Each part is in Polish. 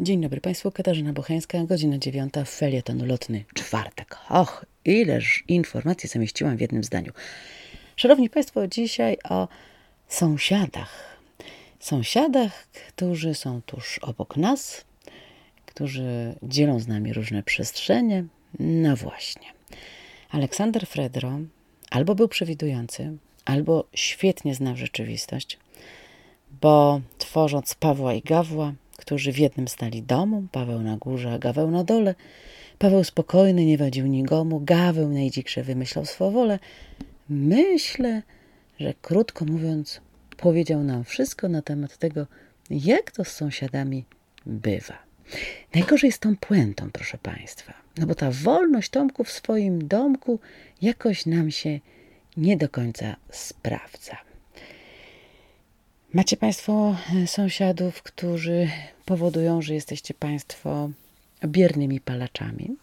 Dzień dobry Państwu, Katarzyna Bocheńska, godzina dziewiąta, felieton lotny, czwartek. Och, ileż informacji zamieściłam w jednym zdaniu. Szanowni Państwo, dzisiaj o sąsiadach. Sąsiadach, którzy są tuż obok nas, którzy dzielą z nami różne przestrzenie. No właśnie. Aleksander Fredro albo był przewidujący, albo świetnie znał rzeczywistość, bo tworząc Pawła i Gawła, którzy w jednym stali domu, Paweł na górze, a Gaweł na dole. Paweł spokojny, nie wadził nikomu, Gaweł najdziksze wymyślał swowolę. Myślę, że krótko mówiąc, powiedział nam wszystko na temat tego, jak to z sąsiadami bywa. Najgorzej z tą puentą, proszę Państwa, no bo ta wolność Tomku w swoim domku jakoś nam się nie do końca sprawdza. Macie Państwo e, sąsiadów, którzy powodują, że jesteście Państwo biernymi palaczami?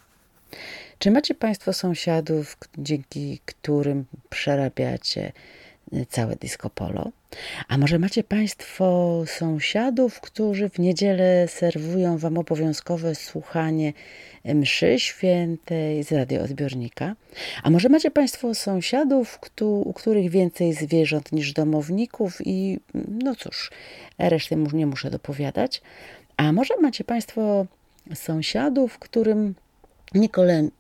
Czy macie Państwo sąsiadów, dzięki którym przerabiacie całe disco polo? A może macie Państwo sąsiadów, którzy w niedzielę serwują Wam obowiązkowe słuchanie mszy świętej z radioodbiornika? A może macie Państwo sąsiadów, u których więcej zwierząt niż domowników i no cóż, resztę nie muszę dopowiadać. A może macie Państwo sąsiadów, którym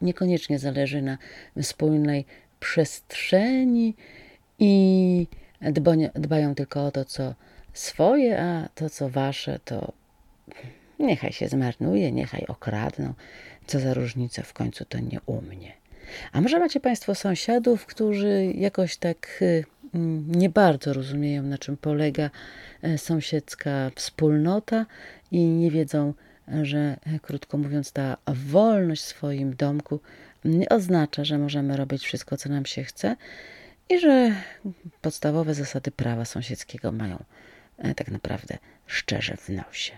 niekoniecznie zależy na wspólnej przestrzeni i dbają tylko o to, co swoje, a to, co wasze, to niechaj się zmarnuje, niechaj okradną. Co za różnica, w końcu to nie u mnie. A może macie Państwo sąsiadów, którzy jakoś tak y, nie bardzo rozumieją, na czym polega e, sąsiedzka wspólnota i nie wiedzą, że e, krótko mówiąc, ta wolność w swoim domku nie oznacza, że możemy robić wszystko, co nam się chce i że podstawowe zasady prawa sąsiedzkiego mają e, tak naprawdę szczerze w nosie.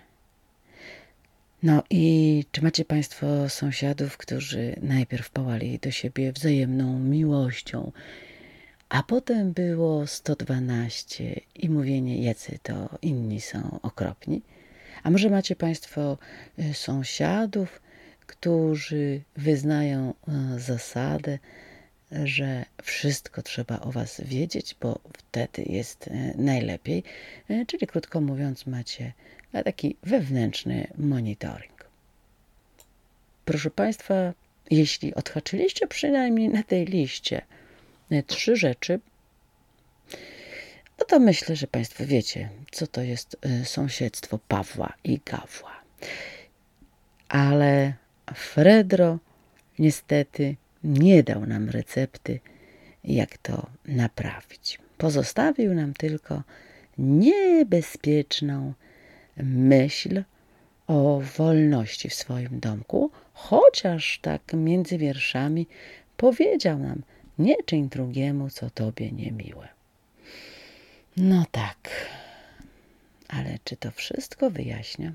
No i czy macie Państwo sąsiadów, którzy najpierw pałali do siebie wzajemną miłością, a potem było 112 i mówienie, jacy to inni są okropni? A może macie Państwo e, sąsiadów, którzy wyznają e, zasadę, że wszystko trzeba o Was wiedzieć, bo wtedy jest e, najlepiej. E, czyli krótko mówiąc, macie e, taki wewnętrzny monitoring. Proszę Państwa, jeśli odhaczyliście przynajmniej na tej liście trzy rzeczy, no to myślę, że Państwo wiecie, co to jest sąsiedztwo Pawła i Gawła. Ale Fredro niestety nie dał nam recepty, jak to naprawić. Pozostawił nam tylko niebezpieczną myśl o wolności w swoim domku, chociaż tak między wierszami powiedział nam: Nie czyń drugiemu, co tobie niemiłe. No tak, ale czy to wszystko wyjaśnia?